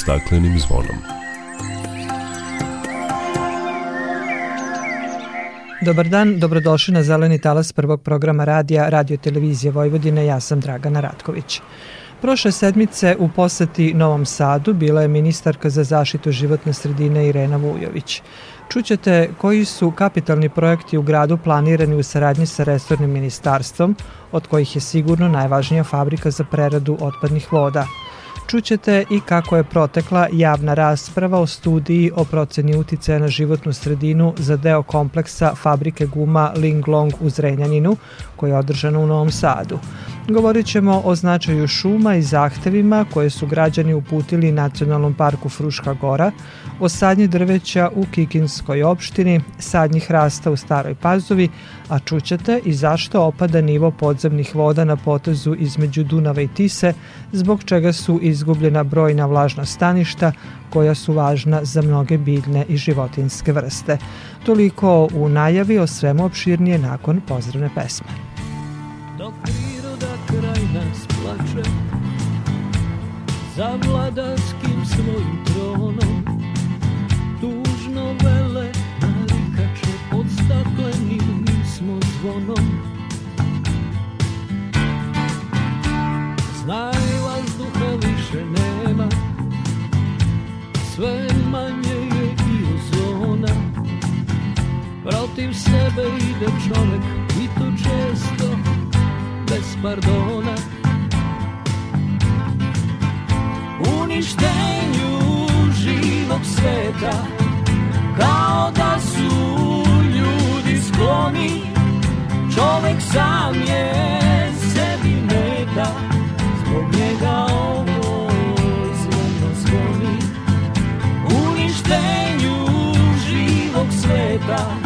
staklenim zvonom. Dobar dan, dobrodošli na Zeleni talas prvog programa radija Radio Televizije Vojvodine. Ja sam Dragana Ratković. Prošle sedmice u poseti Novom Sadu bila je ministarka za zaštitu životne sredine Irena Vujović. Čućete koji su kapitalni projekti u gradu planirani u saradnji sa resornim ministarstvom, od kojih je sigurno najvažnija fabrika za preradu otpadnih voda – Čućete i kako je protekla javna rasprava o studiji o proceni uticaja na životnu sredinu za deo kompleksa fabrike guma Linglong u Zrenjaninu, koja je održana u Novom Sadu. Govorit ćemo o značaju šuma i zahtevima koje su građani uputili Nacionalnom parku Fruška Gora, o sadnji drveća u Kikinskoj opštini, sadnji hrasta u Staroj Pazovi, a čućete i zašto opada nivo podzemnih voda na potezu između Dunava i Tise, zbog čega su izgubljena brojna vlažna staništa koja su važna za mnoge biljne i životinske vrste. Toliko u najavi o svemu opširnije nakon pozdravne pesme. Dok priroda kraj nas plače za vladarskim svojim zvonom. Znaj vazduha više nema sve manje je i ozona. Protiv sebe ide čovek i to često bez pardona. Uništenju živog sveta Kao da Čovek sam je sebi meta Zbog njega ovo zvono zvoni Uništenju živog sveta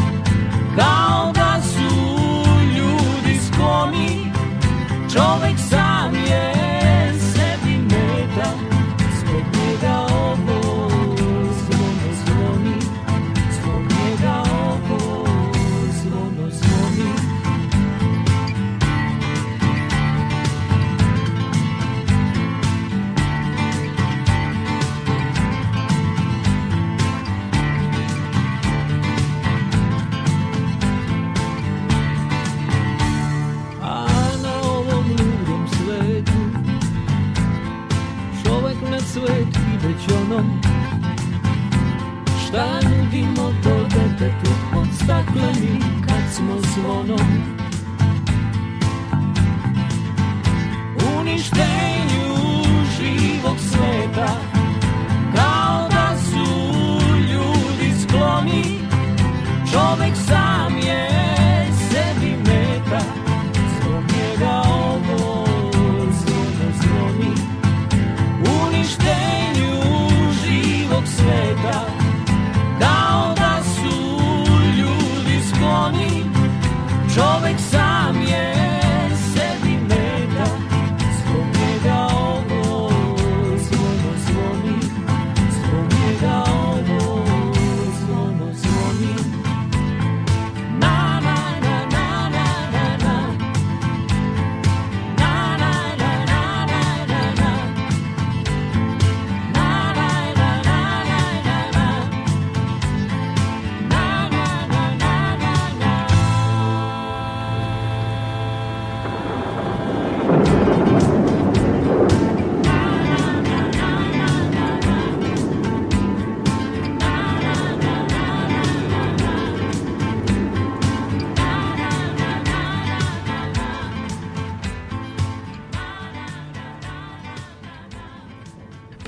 plameni kad smo zvonom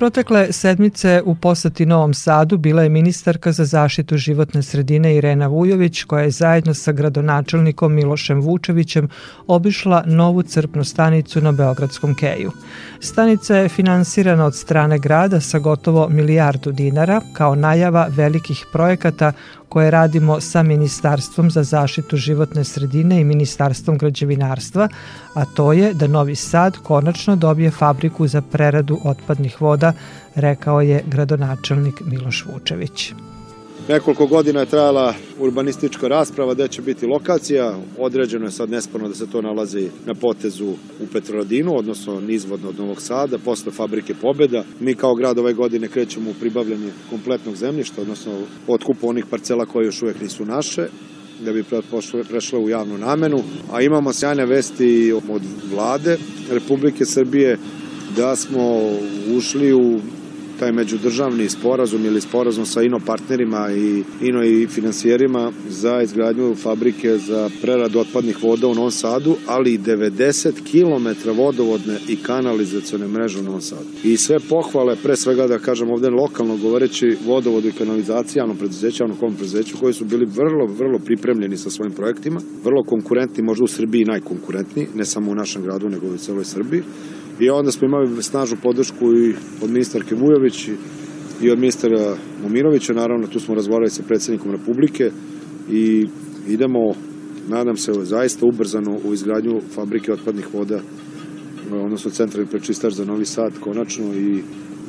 Protekle sedmice u poseti Novom Sadu bila je ministarka za zaštitu životne sredine Irena Vujović koja je zajedno sa gradonačelnikom Milošem Vučevićem obišla novu crpnu stanicu na Beogradskom keju. Stanica je finansirana od strane grada sa gotovo milijardu dinara kao najava velikih projekata koje radimo sa Ministarstvom za zaštitu životne sredine i Ministarstvom građevinarstva, a to je da Novi Sad konačno dobije fabriku za preradu otpadnih voda, rekao je gradonačelnik Miloš Vučević. Nekoliko godina je trajala urbanistička rasprava gde će biti lokacija. Određeno je sad nesporno da se to nalazi na potezu u Petroradinu, odnosno nizvodno od Novog Sada, posle fabrike Pobeda. Mi kao grad ove godine krećemo u pribavljanje kompletnog zemljišta, odnosno otkupu onih parcela koje još uvek nisu naše da bi prešle u javnu namenu, a imamo sjajne vesti od vlade Republike Srbije da smo ušli u taj međudržavni sporazum ili sporazum sa ino partnerima i ino i financijerima za izgradnju fabrike za prerad otpadnih voda u Novom Sadu, ali i 90 km vodovodne i kanalizacione mreže u Novom Sadu. I sve pohvale, pre svega da kažem ovde lokalno govoreći vodovodu i kanalizaciji, javnom preduzeću, javnom kom preduzeću, koji su bili vrlo, vrlo pripremljeni sa svojim projektima, vrlo konkurentni, možda u Srbiji najkonkurentniji, ne samo u našem gradu, nego i u celoj Srbiji I onda smo imali snažnu podršku i od ministarke Vujović i od ministara Momirovića, naravno tu smo razgovarali sa predsednikom Republike i idemo, nadam se, zaista ubrzano u izgradnju fabrike otpadnih voda, odnosno centralni prečistač za Novi Sad, konačno i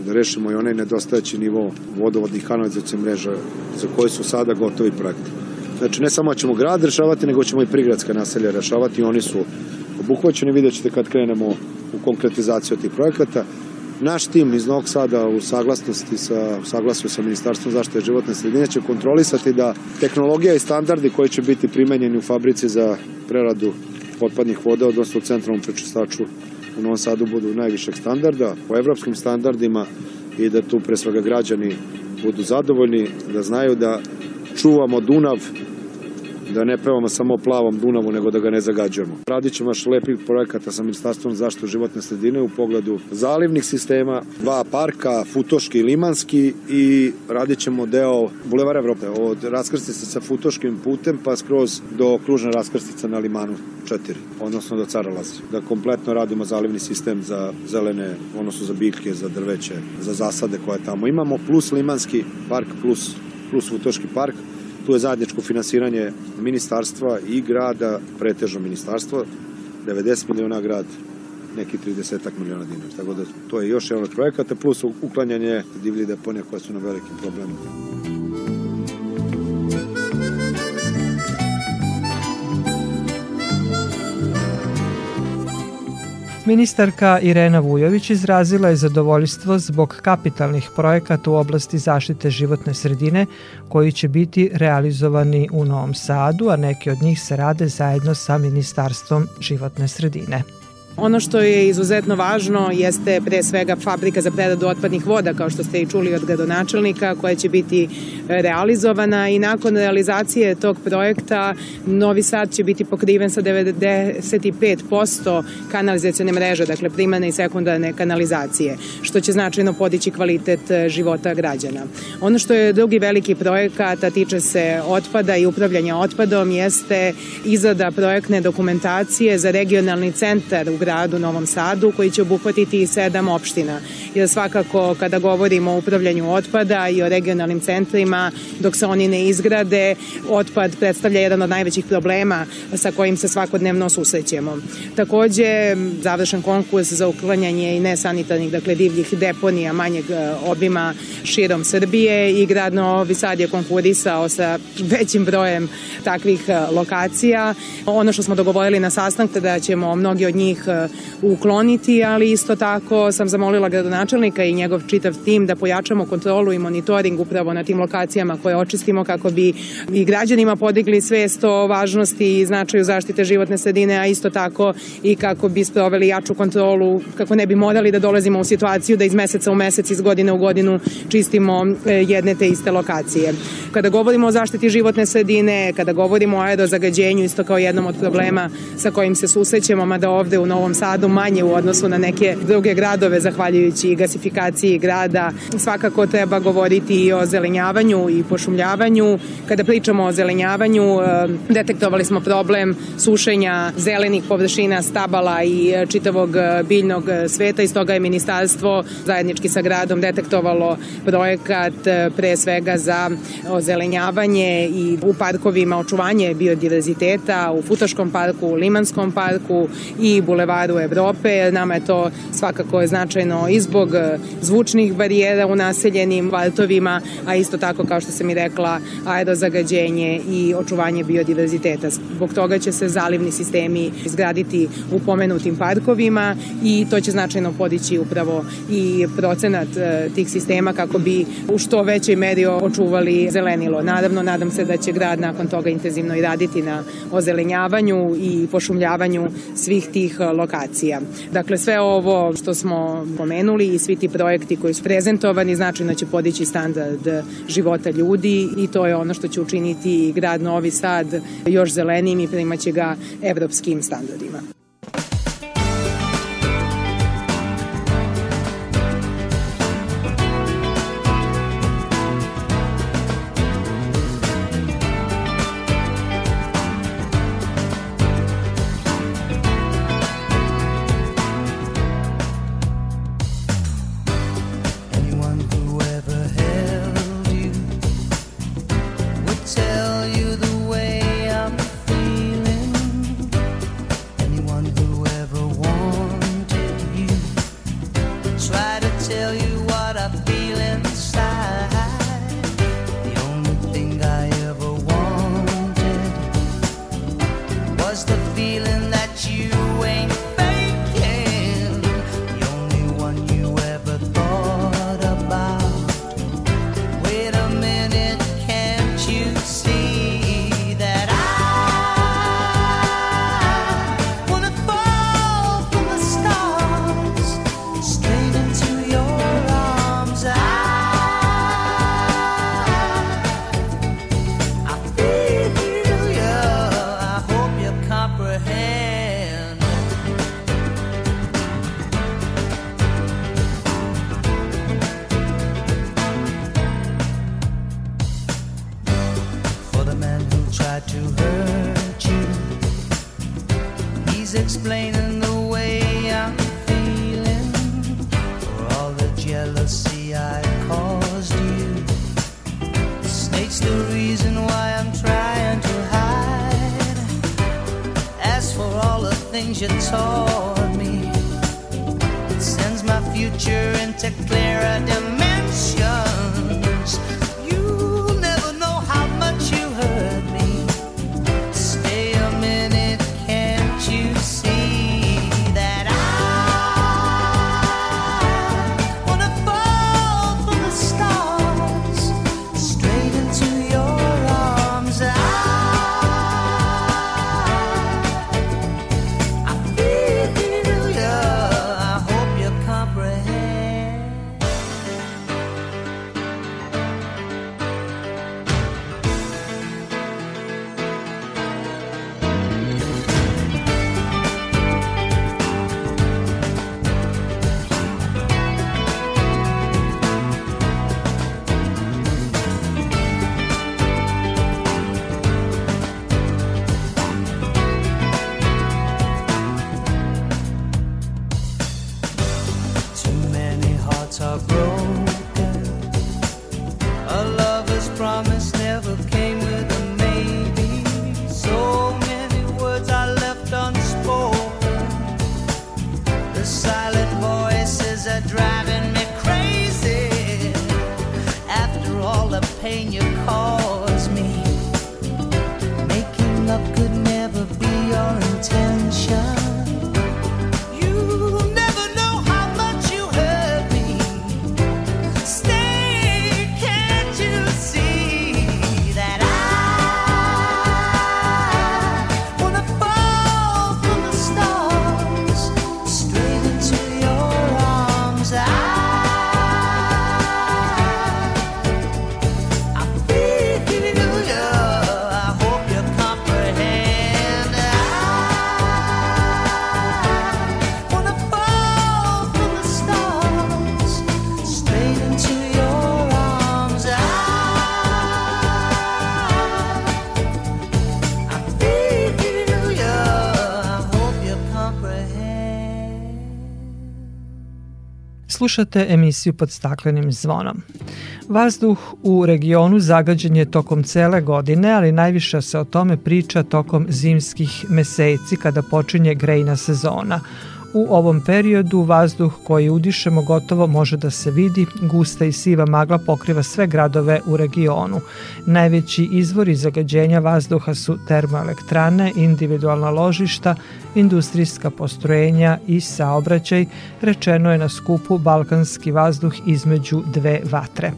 da rešimo i onaj nedostajeći nivo vodovodnih kanalizacije mreža za koje su sada gotovi projekti. Znači, ne samo da ćemo grad rešavati, nego ćemo i prigradska naselja rešavati. Oni su obuhvaćeni, vidjet ćete kad krenemo konkretizaciju tih projekata. Naš tim iz Novog Sada u saglasnosti sa, u saglasju sa Ministarstvom zaštite životne sredine će kontrolisati da tehnologija i standardi koji će biti primenjeni u fabrici za preradu otpadnih voda, odnosno u centralnom prečistaču u Novom Sadu budu najvišeg standarda, po evropskim standardima i da tu pre svega građani budu zadovoljni, da znaju da čuvamo Dunav da ne pevamo samo o plavom Dunavu, nego da ga ne zagađujemo. Radit ćemo još lepih projekata sa Ministarstvom zaštitu životne sredine u pogledu zalivnih sistema, dva parka, Futoški i Limanski i radit ćemo deo Bulevara Evrope, od raskrstica sa Futoškim putem pa skroz do kružne raskrstica na Limanu 4, odnosno do Caralazi. Da kompletno radimo zalivni sistem za zelene, odnosno za biljke, za drveće, za zasade koje tamo imamo, plus Limanski park, plus, plus Futoški park, Tu je zajedničko finansiranje ministarstva i grada, pretežno ministarstvo, 90 miliona grad, neki 30 miliona dinara. Tako da to je još jedan od projekata, plus uklanjanje divlji deponija koje su na velikim problemima. Ministarka Irena Vujović izrazila je zadovoljstvo zbog kapitalnih projekata u oblasti zaštite životne sredine koji će biti realizovani u Novom Sadu, a neki od njih se rade zajedno sa Ministarstvom životne sredine. Ono što je izuzetno važno jeste pre svega fabrika za preradu otpadnih voda, kao što ste i čuli od gradonačelnika, koja će biti e, realizovana i nakon realizacije tog projekta Novi Sad će biti pokriven sa 95% kanalizacijone mreže, dakle primane i sekundarne kanalizacije, što će značajno podići kvalitet e, života građana. Ono što je drugi veliki projekat, a tiče se otpada i upravljanja otpadom, jeste izrada projektne dokumentacije za regionalni centar u Novom Sadu koji će obuhvatiti sedam opština. Jer svakako kada govorimo o upravljanju otpada i o regionalnim centrima, dok se oni ne izgrade, otpad predstavlja jedan od najvećih problema sa kojim se svakodnevno susrećemo. Takođe, završen konkurs za uklanjanje i nesanitarnih, dakle divljih deponija manjeg e, obima širom Srbije i grad Novi Sad je konkurisao sa većim brojem takvih e, lokacija. Ono što smo dogovorili na sastanku da ćemo mnogi od njih e, ukloniti, ali isto tako sam zamolila gradonačelnika i njegov čitav tim da pojačamo kontrolu i monitoring upravo na tim lokacijama koje očistimo kako bi i građanima podigli svest o važnosti i značaju zaštite životne sredine, a isto tako i kako bi sproveli jaču kontrolu, kako ne bi morali da dolazimo u situaciju da iz meseca u mesec, iz godine u godinu čistimo e, jedne te iste lokacije. Kada govorimo o zaštiti životne sredine, kada govorimo o aerozagađenju, isto kao jednom od problema sa kojim se susrećemo, mada ovde u Novom Novom Sadu manje u odnosu na neke druge gradove zahvaljujući gasifikaciji grada. Svakako treba govoriti i o zelenjavanju i pošumljavanju. Kada pričamo o zelenjavanju, eh, detektovali smo problem sušenja zelenih površina stabala i eh, čitavog eh, biljnog sveta i stoga je ministarstvo zajednički sa gradom detektovalo projekat pre svega za ozelenjavanje i u parkovima očuvanje biodiverziteta, u Futoškom parku, u Limanskom parku i Bulevaru bulevaru Evrope. Nama je to svakako značajno i zbog zvučnih barijera u naseljenim valtovima, a isto tako, kao što sam i rekla, aerozagađenje i očuvanje biodiverziteta. Zbog toga će se zalivni sistemi izgraditi u pomenutim parkovima i to će značajno podići upravo i procenat e, tih sistema kako bi u što većoj meri očuvali zelenilo. Naravno, nadam se da će grad nakon toga intenzivno i raditi na ozelenjavanju i pošumljavanju svih tih lokacija. Dakle, sve ovo što smo pomenuli i svi ti projekti koji su prezentovani značajno će podići standard života ljudi i to je ono što će učiniti grad Novi Sad još zelenim i primaće ga evropskim standardima. You talk. Slušate emisiju pod staklenim zvonom. Vazduh u regionu zagađen je tokom cele godine, ali najviše se o tome priča tokom zimskih meseci kada počinje grejna sezona. U ovom periodu vazduh koji udišemo gotovo može da se vidi, gusta i siva magla pokriva sve gradove u regionu. Najveći izvori zagađenja vazduha su termoelektrane, individualna ložišta, industrijska postrojenja i saobraćaj, rečeno je na skupu Balkanski vazduh između dve vatre.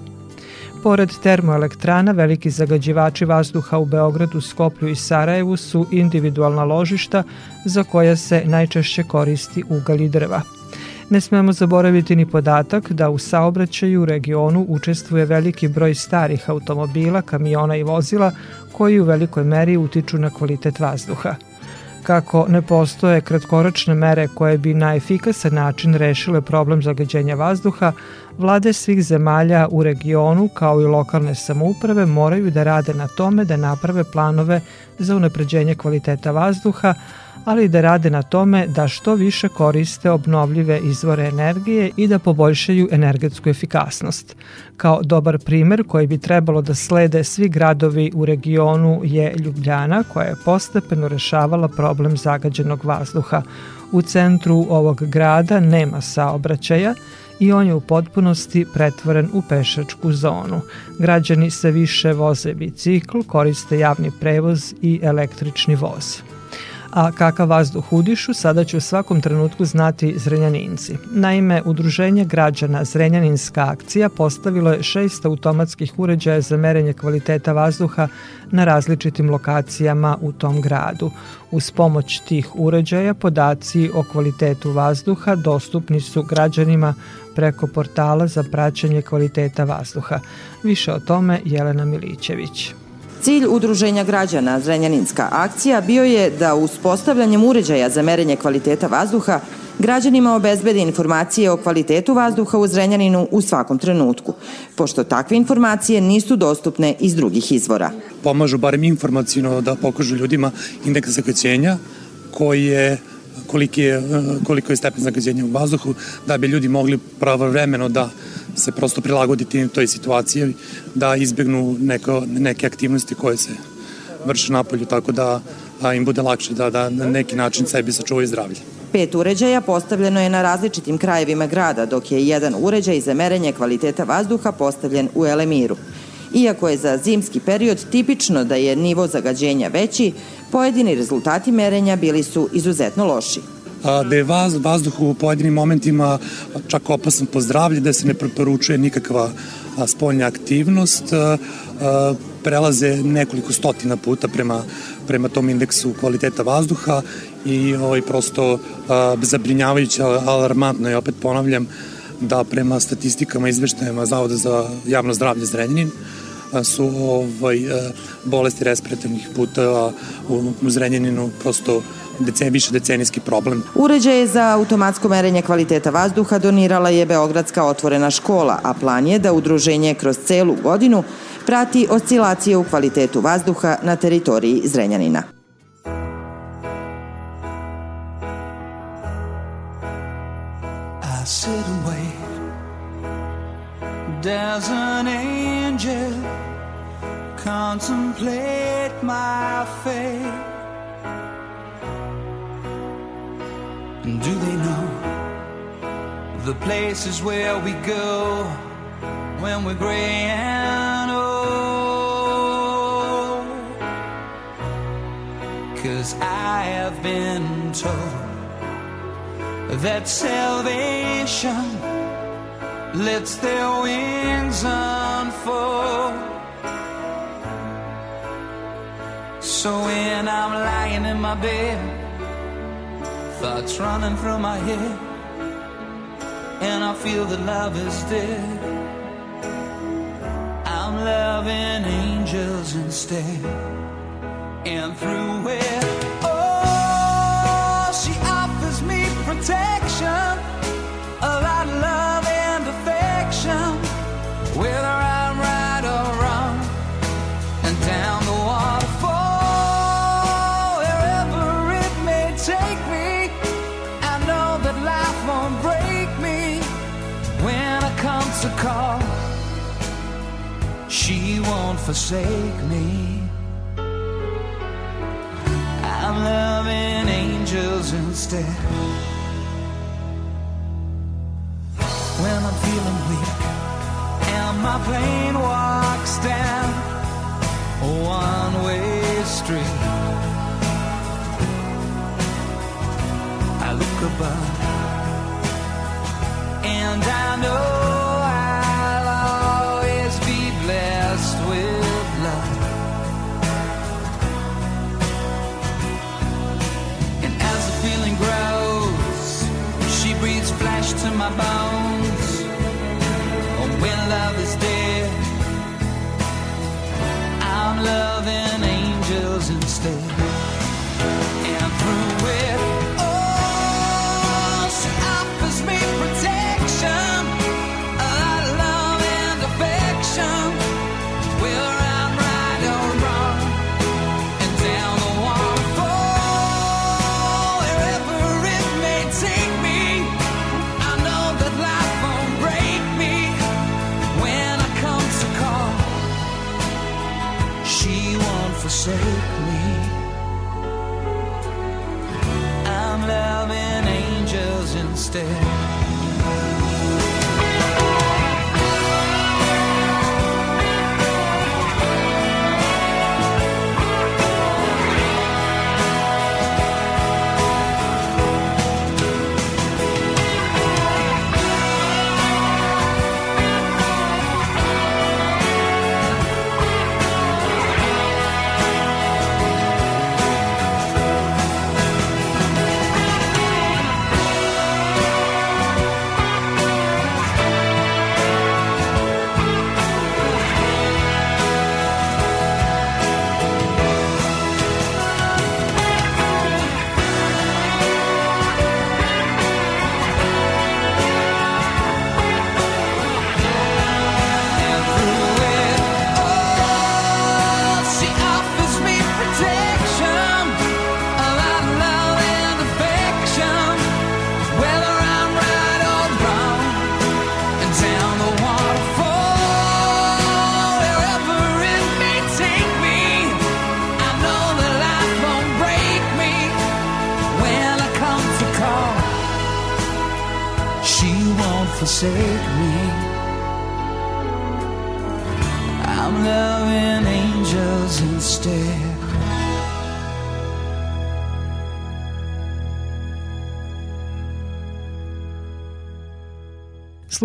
Pored termoelektrana, veliki zagađivači vazduha u Beogradu, Skoplju i Sarajevu su individualna ložišta za koja se najčešće koristi ugalj i drva. Ne smemo zaboraviti ni podatak da u saobraćaju u regionu učestvuje veliki broj starih automobila, kamiona i vozila koji u velikoj meri utiču na kvalitet vazduha – kako ne postoje kratkoročne mere koje bi na efikasan način rešile problem zagađenja vazduha, vlade svih zemalja u regionu kao i lokalne samouprave moraju da rade na tome da naprave planove za unapređenje kvaliteta vazduha, ali da rade na tome da što više koriste obnovljive izvore energije i da poboljšaju energetsku efikasnost. Kao dobar primer koji bi trebalo da slede svi gradovi u regionu je Ljubljana koja je postepeno rešavala problem zagađenog vazduha. U centru ovog grada nema saobraćaja, i on je u potpunosti pretvoren u pešačku zonu. Građani se više voze bicikl, koriste javni prevoz i električni voz a kakav vazduh udišu sada će u svakom trenutku znati Zrenjaninci. Naime, Udruženje građana Zrenjaninska akcija postavilo je šest automatskih uređaja za merenje kvaliteta vazduha na različitim lokacijama u tom gradu. Uz pomoć tih uređaja podaci o kvalitetu vazduha dostupni su građanima preko portala za praćanje kvaliteta vazduha. Više o tome Jelena Milićević. Cilj Udruženja građana Zrenjaninska akcija bio je da uspostavljanjem uređaja za merenje kvaliteta vazduha građanima obezbedi informacije o kvalitetu vazduha u Zrenjaninu u svakom trenutku, pošto takve informacije nisu dostupne iz drugih izvora. Pomažu barem informacijno da pokažu ljudima indeks zagađenja koji je koliki je, koliko je stepen zagađenja u vazduhu, da bi ljudi mogli pravovremeno da se prosto prilagoditi toj situaciji, da izbegnu neko, neke aktivnosti koje se vrše napolju, tako da a, im bude lakše da, da na neki način sebi sačuvaju zdravlje. Pet uređaja postavljeno je na različitim krajevima grada, dok je jedan uređaj za merenje kvaliteta vazduha postavljen u Elemiru. Iako je za zimski period tipično da je nivo zagađenja veći, pojedini rezultati merenja bili su izuzetno loši da je vaz, vazduh u pojedinim momentima čak opasan po zdravlje, da se ne preporučuje nikakva spoljna aktivnost, prelaze nekoliko stotina puta prema, prema tom indeksu kvaliteta vazduha i ovaj, prosto zabrinjavajuće, alarmantno je, opet ponavljam, da prema statistikama izveštajama Zavoda za javno zdravlje Zrenjanin su ovaj, bolesti respiratornih puta u, u Zrenjaninu prosto dece, više decenijski problem. Uređaje za automatsko merenje kvaliteta vazduha donirala je Beogradska otvorena škola, a plan je da udruženje kroz celu godinu prati oscilacije u kvalitetu vazduha na teritoriji Zrenjanina. Places where we go when we're gray and old? Oh. Cause I have been told that salvation lets their wings unfold. So when I'm lying in my bed Thoughts running through my head, and I feel that love is dead. I'm loving angels instead, and through it, oh, she offers me protection, forsake me. I'm loving angels instead. When I'm feeling weak and my plane walks down a one-way street, I look above and I know.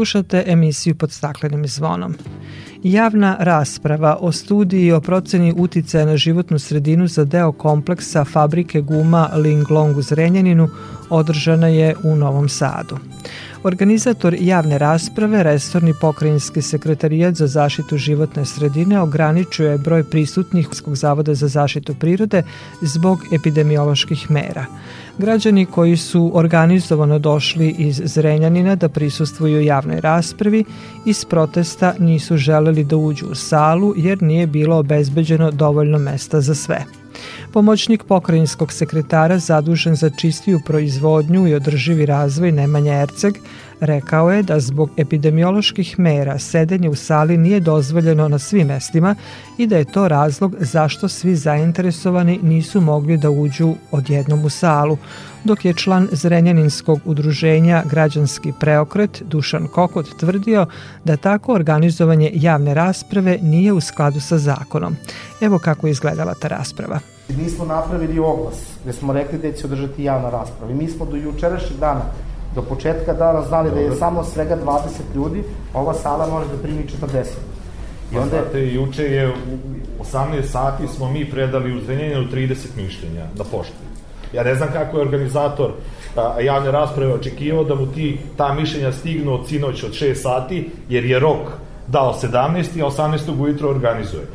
Slušate emisiju pod staklenim zvonom. Javna rasprava o studiji o proceni uticaja na životnu sredinu za deo kompleksa fabrike guma Linglong u Zrenjaninu održana je u Novom Sadu. Organizator javne rasprave, restorni pokrajinski sekretarijat za zaštitu životne sredine ograničuje broj prisutnih Skog zavoda za zaštitu prirode zbog epidemioloških mera. Građani koji su organizovano došli iz Zrenjanina da prisustvuju javnoj raspravi iz protesta nisu želeli da uđu u salu jer nije bilo obezbeđeno dovoljno mesta za sve. Pomoćnik pokrajinskog sekretara zadužen za čistiju proizvodnju i održivi razvoj Nemanja Erceg rekao je da zbog epidemioloških mera sedenje u sali nije dozvoljeno na svim mestima i da je to razlog zašto svi zainteresovani nisu mogli da uđu odjednom u salu, dok je član Zrenjaninskog udruženja Građanski preokret Dušan Kokot tvrdio da tako organizovanje javne rasprave nije u skladu sa zakonom. Evo kako je izgledala ta rasprava. Mi smo napravili oglas gde smo rekli da će se održati javna rasprava i mi smo do jučerašnjeg dana, do početka dana znali da je samo svega 20 ljudi, ova sala može da primi 40. I onda... Znate, juče je u 18 sati smo mi predali u Zrenjaninu 30 mišljenja na pošti. Ja ne znam kako je organizator a, javne rasprave očekivao da mu ti, ta mišljenja stignu od sinoć od 6 sati, jer je rok dao 17. a 18. ujutro organizuje.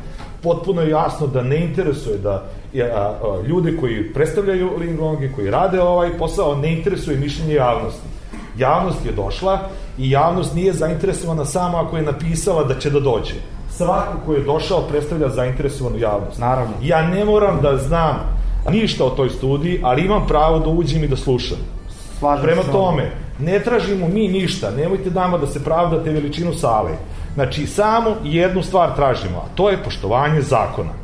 Potpuno je jasno da ne interesuje da a, a, ljude koji predstavljaju Linglonge, koji rade ovaj posao, ne interesuje mišljenje javnosti. Javnost je došla i javnost nije zainteresovana samo ako je napisala da će da dođe. Svako ko je došao predstavlja zainteresovanu javnost. Naravno. Ja ne moram da znam ništa o toj studiji, ali imam pravo da uđem i da slušam. Slažem Prema se tome, ne tražimo mi ništa, nemojte nama da se pravdate veličinu sale. Znači, samo jednu stvar tražimo, a to je poštovanje zakona.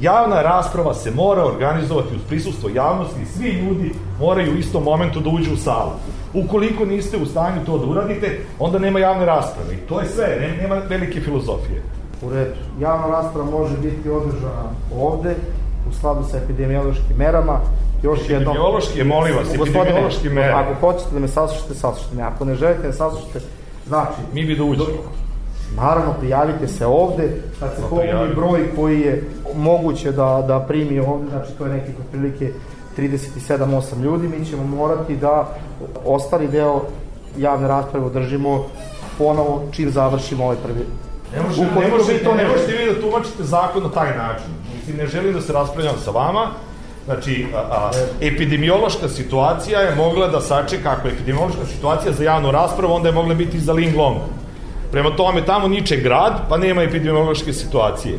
Javna rasprava se mora organizovati uz prisustvo javnosti i svi ljudi moraju u istom momentu da uđu u salu. Ukoliko niste u stanju to da uradite, onda nema javne rasprave. I to je sve, nema velike filozofije. U redu. Javna rasprava može biti održana ovde, u skladu sa epidemiološkim merama. Još epidemiološki, jednom, molim vas, epidemiološki mere. Ako hoćete da me saslušate, saslušate me. Ako ne želite da saslušate, znači... Mi bi da uđemo. Naravno, prijavite se ovde, kad se pa popuni broj koji je moguće da, da primi ovde, znači to je nekih otprilike 37-8 ljudi, mi ćemo morati da ostali deo javne rasprave održimo ponovo čim završimo ovaj prvi. Ne, može, ne, može, to ne možete vi da tumačite zakon na taj način. Mislim, ne želim da se raspravljam sa vama, Znači, a, a, epidemiološka situacija je mogla da sačeka, ako je epidemiološka situacija za javnu raspravu, onda je mogla biti za Ling Long. Prema tome, tamo niče grad, pa nema epidemiološke situacije.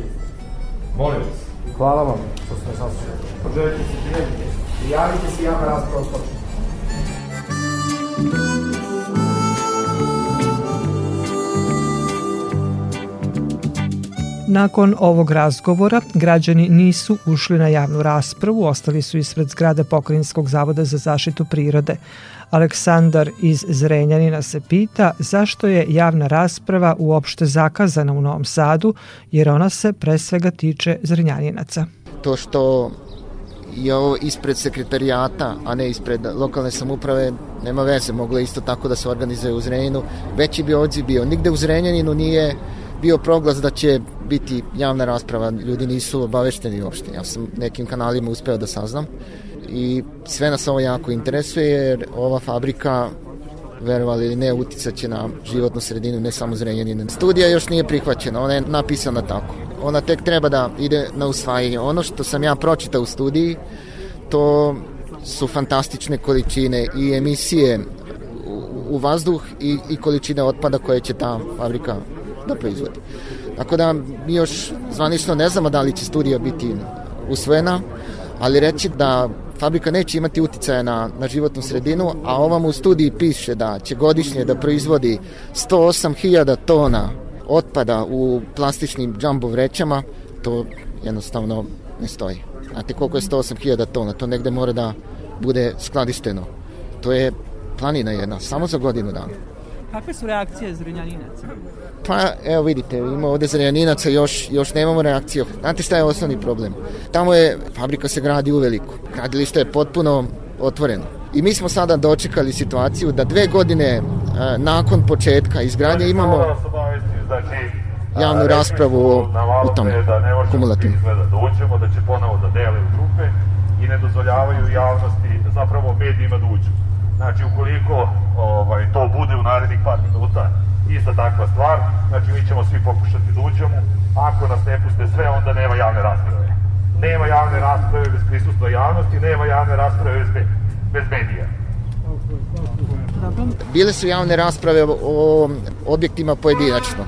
Molim vas. Hvala vam što ste saslušali. Poželite se prijavite. Prijavite se javna rasprava počne. Nakon ovog razgovora, građani nisu ušli na javnu raspravu, ostali su ispred zgrade Pokrinjskog zavoda za zaštitu prirode. Aleksandar iz Zrenjanina se pita zašto je javna rasprava uopšte zakazana u Novom Sadu, jer ona se pre svega tiče Zrenjaninaca. To što je ovo ispred sekretarijata, a ne ispred lokalne samuprave, nema veze, moglo isto tako da se organizuje u Zrenjaninu. Veći bi odziv bio. Nigde u Zrenjaninu nije bio proglas da će biti javna rasprava, ljudi nisu obavešteni uopšte. Ja sam nekim kanalima uspeo da saznam i sve nas ovo jako interesuje jer ova fabrika verovali ili ne, uticaće na životnu sredinu, ne samo Zrenjanina. Studija još nije prihvaćena, ona je napisana tako. Ona tek treba da ide na usvajanje. Ono što sam ja pročitao u studiji, to su fantastične količine i emisije u vazduh i, i količine otpada koje će ta fabrika da proizvodi. Tako da mi još zvanično ne znamo da li će studija biti usvojena, ali reći da fabrika neće imati uticaja na, na životnu sredinu, a ovam u studiji piše da će godišnje da proizvodi 108.000 tona otpada u plastičnim džambo vrećama, to jednostavno ne stoji. Znate koliko je 108.000 tona? To negde mora da bude skladišteno. To je planina jedna, samo za godinu dana. Kakve su reakcije zrenjaninaca? Pa, evo vidite, ima ovde zrenjaninaca, još, još nemamo reakciju. Znate šta je osnovni problem? Tamo je, fabrika se gradi u veliko. Gradilište je potpuno otvoreno. I mi smo sada dočekali situaciju da dve godine a, nakon početka izgradnje imamo znači, javnu raspravu o, u tom da kumulativnom. Da da će ponovo da dele u grupe i ne dozvoljavaju javnosti, zapravo medijima da uđu. Znači, ukoliko ovaj, to bude u narednih par minuta ista takva stvar, znači mi ćemo svi pokušati da uđemo, ako nas ne puste sve, onda nema javne rasprave. Nema javne rasprave bez prisustva javnosti, nema javne rasprave bez, bez medija. Bile su javne rasprave o objektima pojedinačno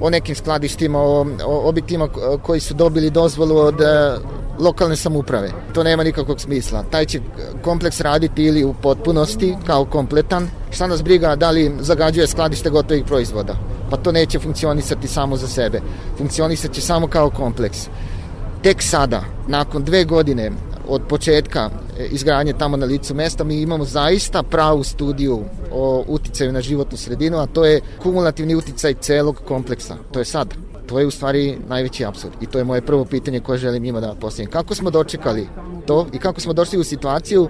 o nekim skladištima, o, objektima koji su dobili dozvolu od lokalne samuprave. To nema nikakvog smisla. Taj će kompleks raditi ili u potpunosti kao kompletan. Šta nas briga da li zagađuje skladište gotovih proizvoda? Pa to neće funkcionisati samo za sebe. Funkcionisat će samo kao kompleks. Tek sada, nakon dve godine od početka izgradnje tamo na licu mesta, mi imamo zaista pravu studiju o uticaju na životnu sredinu, a to je kumulativni uticaj celog kompleksa. To je sad. To je u stvari najveći absurd i to je moje prvo pitanje koje želim njima da postavim. Kako smo dočekali to i kako smo došli u situaciju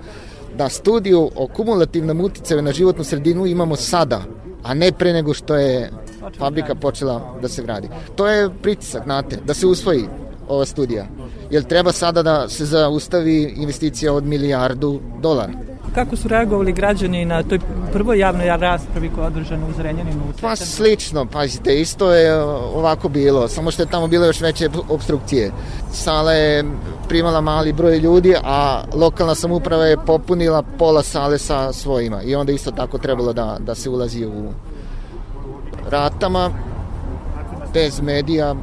da studiju o kumulativnom uticaju na životnu sredinu imamo sada, a ne pre nego što je fabrika počela da se gradi. To je pritisak, znate, da se usvoji ova studija. Jer treba sada da se zaustavi investicija od milijardu dolara. Kako su reagovali građani na toj prvoj javnoj raspravi koja je održana u Zrenjaninu? Pa slično, pazite, isto je ovako bilo, samo što je tamo bilo još veće obstrukcije. Sala je primala mali broj ljudi, a lokalna samuprava je popunila pola sale sa svojima i onda isto tako trebalo da, da se ulazi u ratama, bez medija,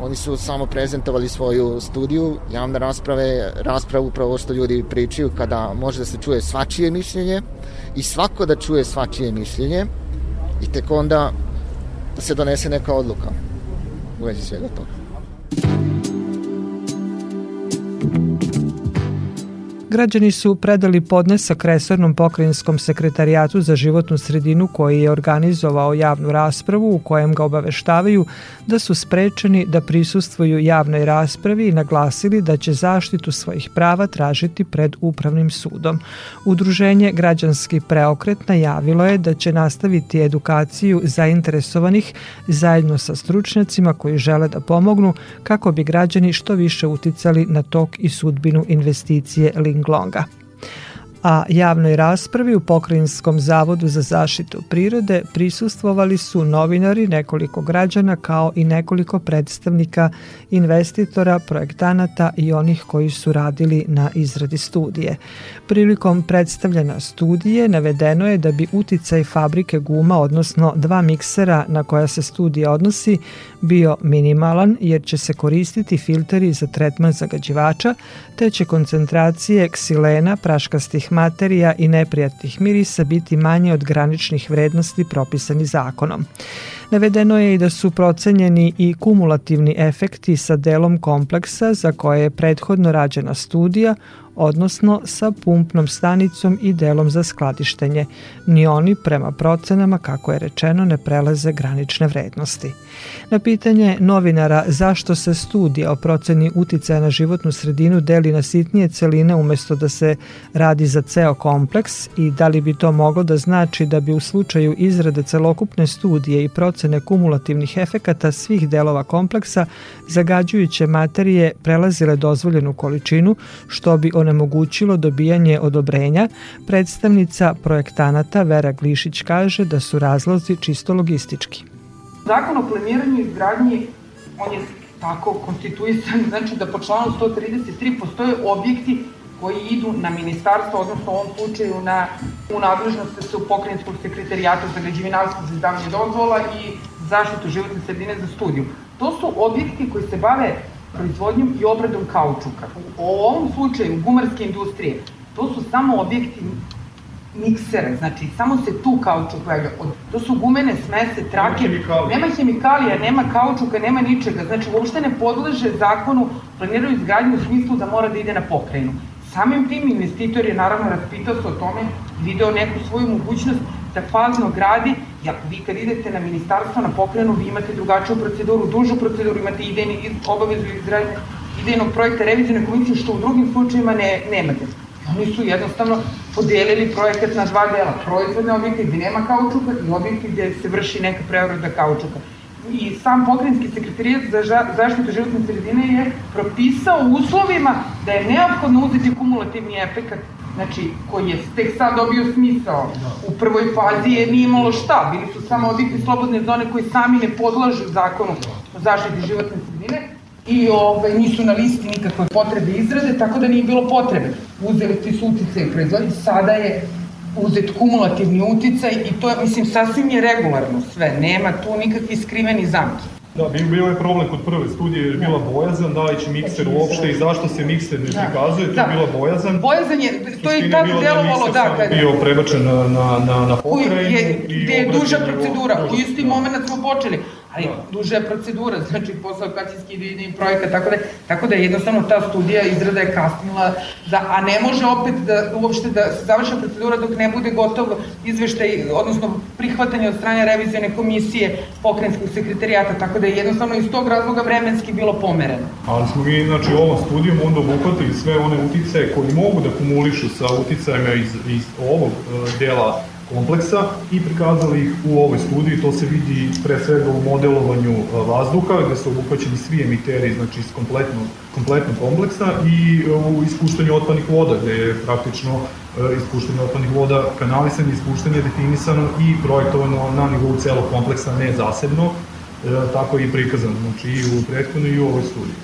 Oni su samo prezentovali svoju studiju, javne rasprave, raspravu upravo što ljudi pričaju kada može da se čuje svačije mišljenje i svako da čuje svačije mišljenje i tek onda da se donese neka odluka u vezi svega toga. Građani su predali podnesak Resornom pokrajinskom sekretarijatu za životnu sredinu koji je organizovao javnu raspravu u kojem ga obaveštavaju da su sprečeni da prisustvuju javnoj raspravi i naglasili da će zaštitu svojih prava tražiti pred Upravnim sudom. Udruženje Građanski preokret najavilo je da će nastaviti edukaciju zainteresovanih zajedno sa stručnjacima koji žele da pomognu kako bi građani što više uticali na tok i sudbinu investicije Ling longer. A javnoj raspravi u Pokrajinskom zavodu za zaštitu prirode prisustvovali su novinari, nekoliko građana kao i nekoliko predstavnika investitora, projektanata i onih koji su radili na izradi studije. Prilikom predstavljena studije navedeno je da bi uticaj fabrike guma, odnosno dva miksera na koja se studija odnosi, bio minimalan jer će se koristiti filteri za tretman zagađivača, te će koncentracije ksilena, praškastih materija i neprijatnih mirisa biti manje od graničnih vrednosti propisani zakonom. Navedeno je i da su procenjeni i kumulativni efekti sa delom kompleksa za koje je prethodno rađena studija, odnosno sa pumpnom stanicom i delom za skladištenje. Ni oni, prema procenama, kako je rečeno, ne prelaze granične vrednosti. Na pitanje novinara zašto se studija o proceni uticaja na životnu sredinu deli na sitnije celine umesto da se radi za ceo kompleks i da li bi to moglo da znači da bi u slučaju izrade celokupne studije i procene kumulativnih efekata svih delova kompleksa zagađujuće materije prelazile dozvoljenu količinu, što bi onemogućilo dobijanje odobrenja, predstavnica projektanata Vera Glišić kaže da su razlozi čisto logistički. Zakon o planiranju i izgradnji, on je tako konstituisan, znači da po članu 133 postoje objekti koji idu na ministarstvo, odnosno u ovom slučaju na, u nadležnost se u pokrenjskog sekretarijata za građevinarstvo za izdavanje dozvola i zaštitu životne sredine za studiju. To su objekti koji se bave proizvodnjom i obradom kaučuka. U ovom slučaju gumarske industrije, to su samo objekti miksere, znači samo se tu kaučuk vega. To su gumene smese, trake, nema hemikalija, nema kaučuka, nema ničega, znači uopšte ne podleže zakonu planiraju izgradnju u smislu da mora da ide na pokrajinu. Samim tim investitor je naravno raspitao se o tome, video neku svoju mogućnost da fazno gradi, ja, vi kad idete na ministarstvo, na pokrajinu, vi imate drugačiju proceduru, dužu proceduru, imate idejni, obavezu izgradnje idejnog projekta revizijne komisije, što u drugim slučajima ne, nemate. Oni su jednostavno podelili projekat na dva dela, proizvodne objekte gde nema kaučuka i objekte gde se vrši neka preoroda kaučuka. I sam pokrenjski sekretarijat za zaštitu životne sredine je propisao uslovima da je neophodno uzeti kumulativni efekt znači, koji je tek sad dobio smisao. U prvoj fazi je nije imalo šta, bili su samo objekti slobodne zone koji sami ne podlažu zakonu o zaštiti životne sredine, i ovaj, nisu na listi nikakve potrebe izrade, tako da nije bilo potrebe. Uzeli ti su utice i proizvodi, sada je uzet kumulativni uticaj i to je, mislim, sasvim je regularno sve, nema tu nikakvi skriveni zamki. Da, bio je problem kod prve studije, jer je bila bojazan, da li će mikser uopšte i zašto se mikser ne da. prikazuje, to da. je bila bojazan. Bojazan je, to je tad da delovalo, da, kad... bio prebačen na, na, na, na pokrajinu. Je, gde je duža procedura, u isti moment smo počeli ali da. duža je procedura, znači posao lokacijski idejni projekat, tako da, tako da jednostavno ta studija izrada je kasnila, da, a ne može opet da uopšte da se završa procedura dok ne bude gotov izveštaj, odnosno prihvatanje od strane revizijone komisije pokrenjskog sekretarijata, tako da je jednostavno iz tog razloga vremenski bilo pomereno. Ali smo mi, znači, ovom studijom onda obuhvatili sve one utice koji mogu da kumulišu sa uticajima iz, iz ovog uh, dela kompleksa i prikazali ih u ovoj studiji. To se vidi pre svega u modelovanju vazduha, gde su obuhvaćeni svi emiteri znači, iz kompletnog, kompletnog kompleksa i u ispuštanju otpadnih voda, gde je praktično ispuštanje otpadnih voda kanalisanje, ispuštanje definisano i projektovano na nivou celog kompleksa, ne zasebno, tako i prikazano, znači i u prethodnoj i u ovoj studiji.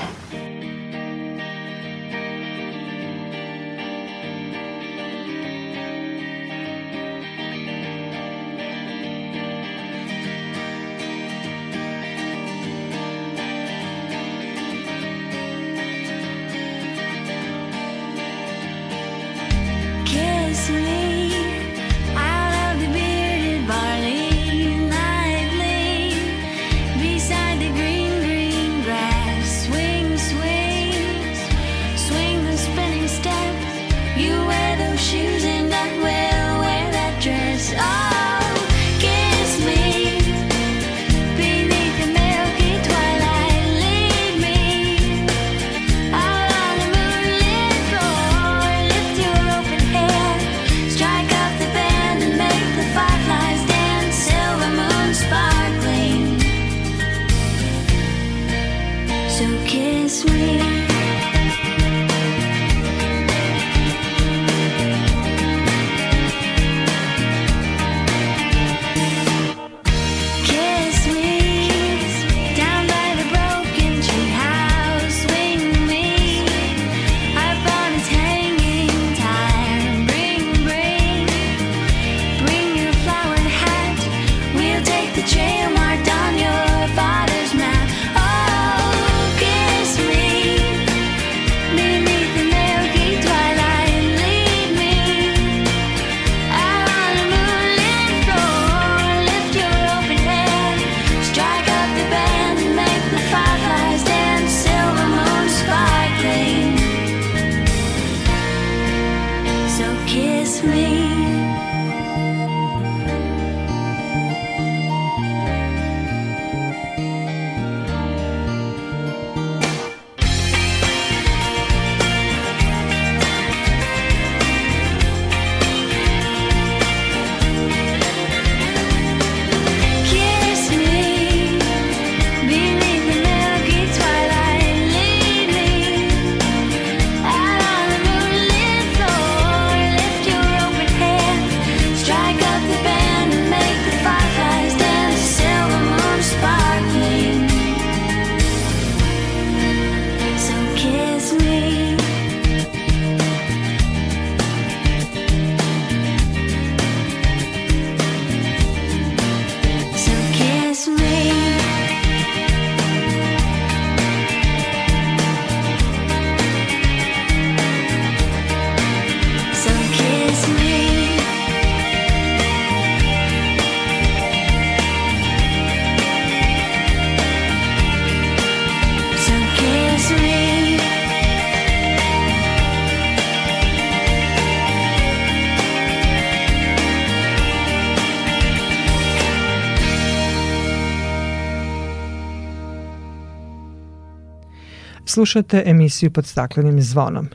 Slušate emisiju pod staklenim zvonom.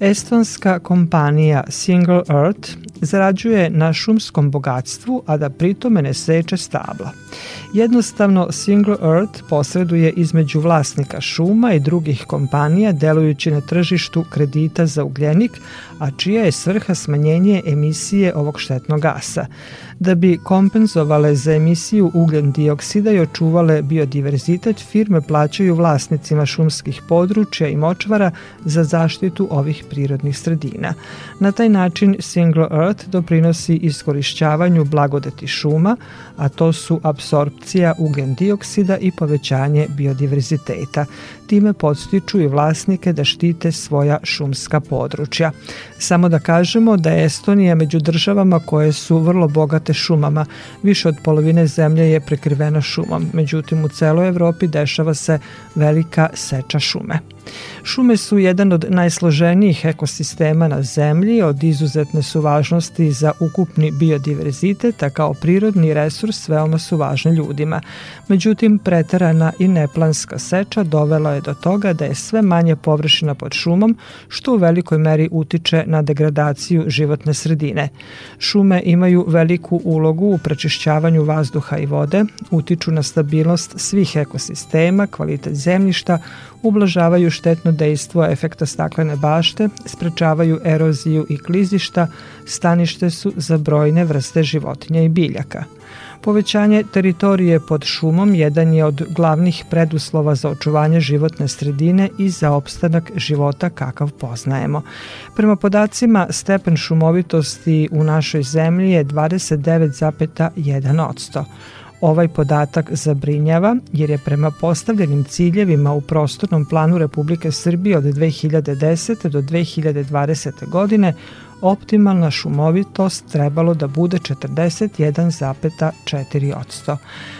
Estonska kompanija Single Earth zarađuje na šumskom bogatstvu, a da pritome ne seče stabla. Jednostavno, Single Earth posreduje između vlasnika šuma i drugih kompanija delujući na tržištu kredita za ugljenik, a čija je svrha smanjenje emisije ovog štetnog gasa. Da bi kompenzovale za emisiju ugljen dioksida i očuvale biodiverzitet, firme plaćaju vlasnicima šumskih područja i močvara za zaštitu ovih prirodnih sredina. Na taj način Single Earth doprinosi iskorišćavanju blagodeti šuma, a to su apsorpcija ugljen dioksida i povećanje biodiverziteta. Time podstiču i vlasnike da štite svoja šumska područja. Samo da kažemo da je Estonija među državama koje su vrlo bogate šumama. Više od polovine zemlje je prekrivena šumom, međutim u celoj Evropi dešava se velika seča šume. Šume su jedan od najsloženijih ekosistema na zemlji, od izuzetne su važnosti za ukupni biodiverzitet, a kao prirodni resurs veoma su važne ljudima. Međutim, preterana i neplanska seča dovela je do toga da je sve manje površina pod šumom, što u velikoj meri utiče na degradaciju životne sredine. Šume imaju veliku ulogu u prečišćavanju vazduha i vode, utiču na stabilnost svih ekosistema, kvalitet zemljišta, ublažavaju štetno dejstvo efekta staklene bašte, sprečavaju eroziju i klizišta, stanište su za brojne vrste životinja i biljaka. Povećanje teritorije pod šumom jedan je od glavnih preduslova za očuvanje životne sredine i za opstanak života kakav poznajemo. Prema podacima, stepen šumovitosti u našoj zemlji je 29,1%. Ovaj podatak zabrinjava jer je prema postavljenim ciljevima u prostornom planu Republike Srbije od 2010. do 2020. godine optimalna šumovitost trebalo da bude 41,4%.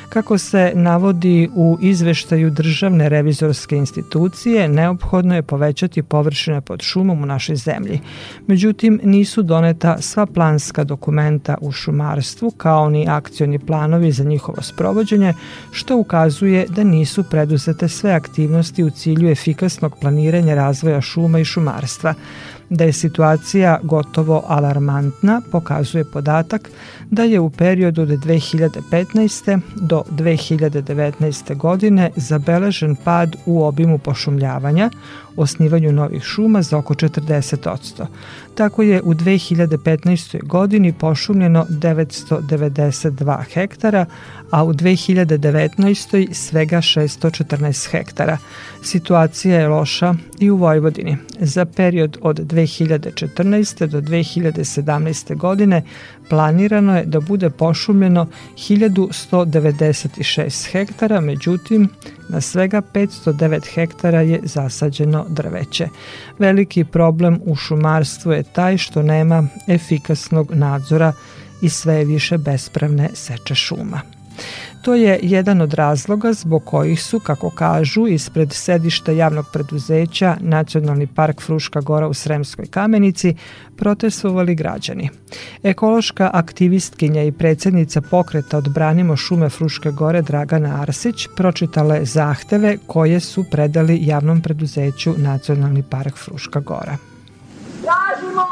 Kako se navodi u izveštaju Državne revizorske institucije, neophodno je povećati površine pod šumom u našoj zemlji. Međutim, nisu doneta sva planska dokumenta u šumarstvu, kao ni akcioni planovi za njihovo sprovođenje, što ukazuje da nisu preduzete sve aktivnosti u cilju efikasnog planiranja razvoja šuma i šumarstva. Da je situacija gotovo alarmantna pokazuje podatak da je u periodu od 2015. do 2019. godine zabeležen pad u obimu pošumljavanja, osnivanju novih šuma za oko 40%. Tako je u 2015. godini pošumljeno 992 hektara, a u 2019. svega 614 hektara. Situacija je loša i u Vojvodini. Za period od 2014. do 2017. godine planirano je da bude pošumljeno 1196 hektara, međutim na svega 509 hektara je zasađeno drveće. Veliki problem u šumarstvu je taj što nema efikasnog nadzora i sve više bespravne seče šuma. To je jedan od razloga zbog kojih su, kako kažu, ispred sedišta javnog preduzeća Nacionalni park Fruška Gora u Sremskoj kamenici protestovali građani. Ekološka aktivistkinja i predsjednica pokreta Odbranimo šume Fruške Gore Dragana Arsić pročitala je zahteve koje su predali javnom preduzeću Nacionalni park Fruška Gora. Tražimo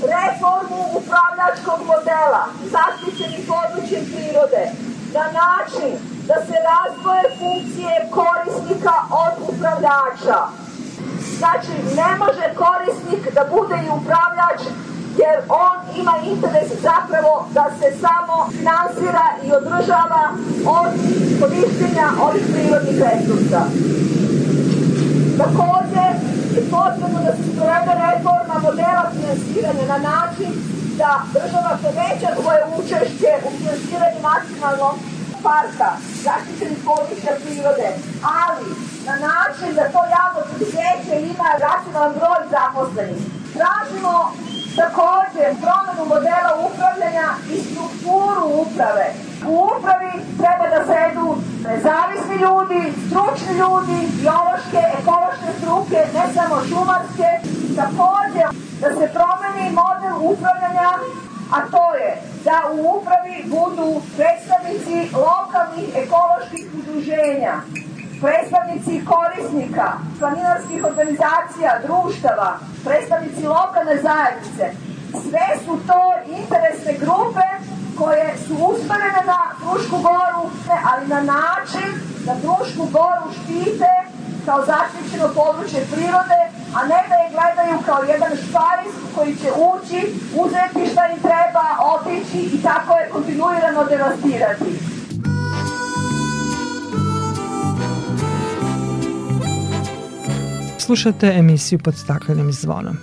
reformu upravljačkog modela zaštićenih područjem prirode na način da se razvoje funkcije korisnika od upravljača. Znači, ne može korisnik da bude i upravljač jer on ima interes zapravo da se samo finansira i održava od korištenja ovih prirodnih resursa. Takođe, je potrebno da se sprovede reforma modela finansiranja na način da država poveća svoje učešće u finansiranju nacionalnog parka, zaštićenih područja prirode, ali na način da to javno preduzeće ima racionalan broj zaposlenih. Tražimo takođe promenu modela upravljanja i strukturu uprave. U upravi treba da sedu nezavisni ljudi, stručni ljudi, biološke, ekološke struke, ne samo šumarske. Takođe da se promeni model upravljanja, a to je da u upravi budu predstavnici lokalnih ekoloških udruženja, predstavnici korisnika, planinarskih organizacija, društava, predstavnici lokalne zajednice. Sve su to interesne grupe koje su usmerene na Frušku goru, ali na način da Frušku goru štite kao zaštićeno područje prirode, a ne da je gledaju kao jedan špajs koji će ući, uzeti šta im treba, otići i tako je kontinuirano devastirati. Slušate emisiju pod staklenim zvonom.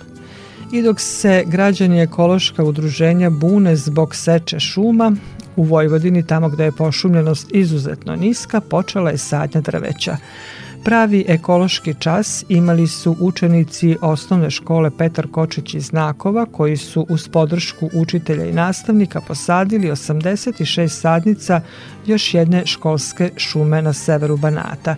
I dok se građani ekološka udruženja bune zbog seče šuma, u Vojvodini, tamo gde je pošumljenost izuzetno niska, počela je sadnja drveća. Pravi ekološki čas imali su učenici osnovne škole Petar Kočić iz Nakova koji su uz podršku učitelja i nastavnika posadili 86 sadnica još jedne školske šume na severu Banata.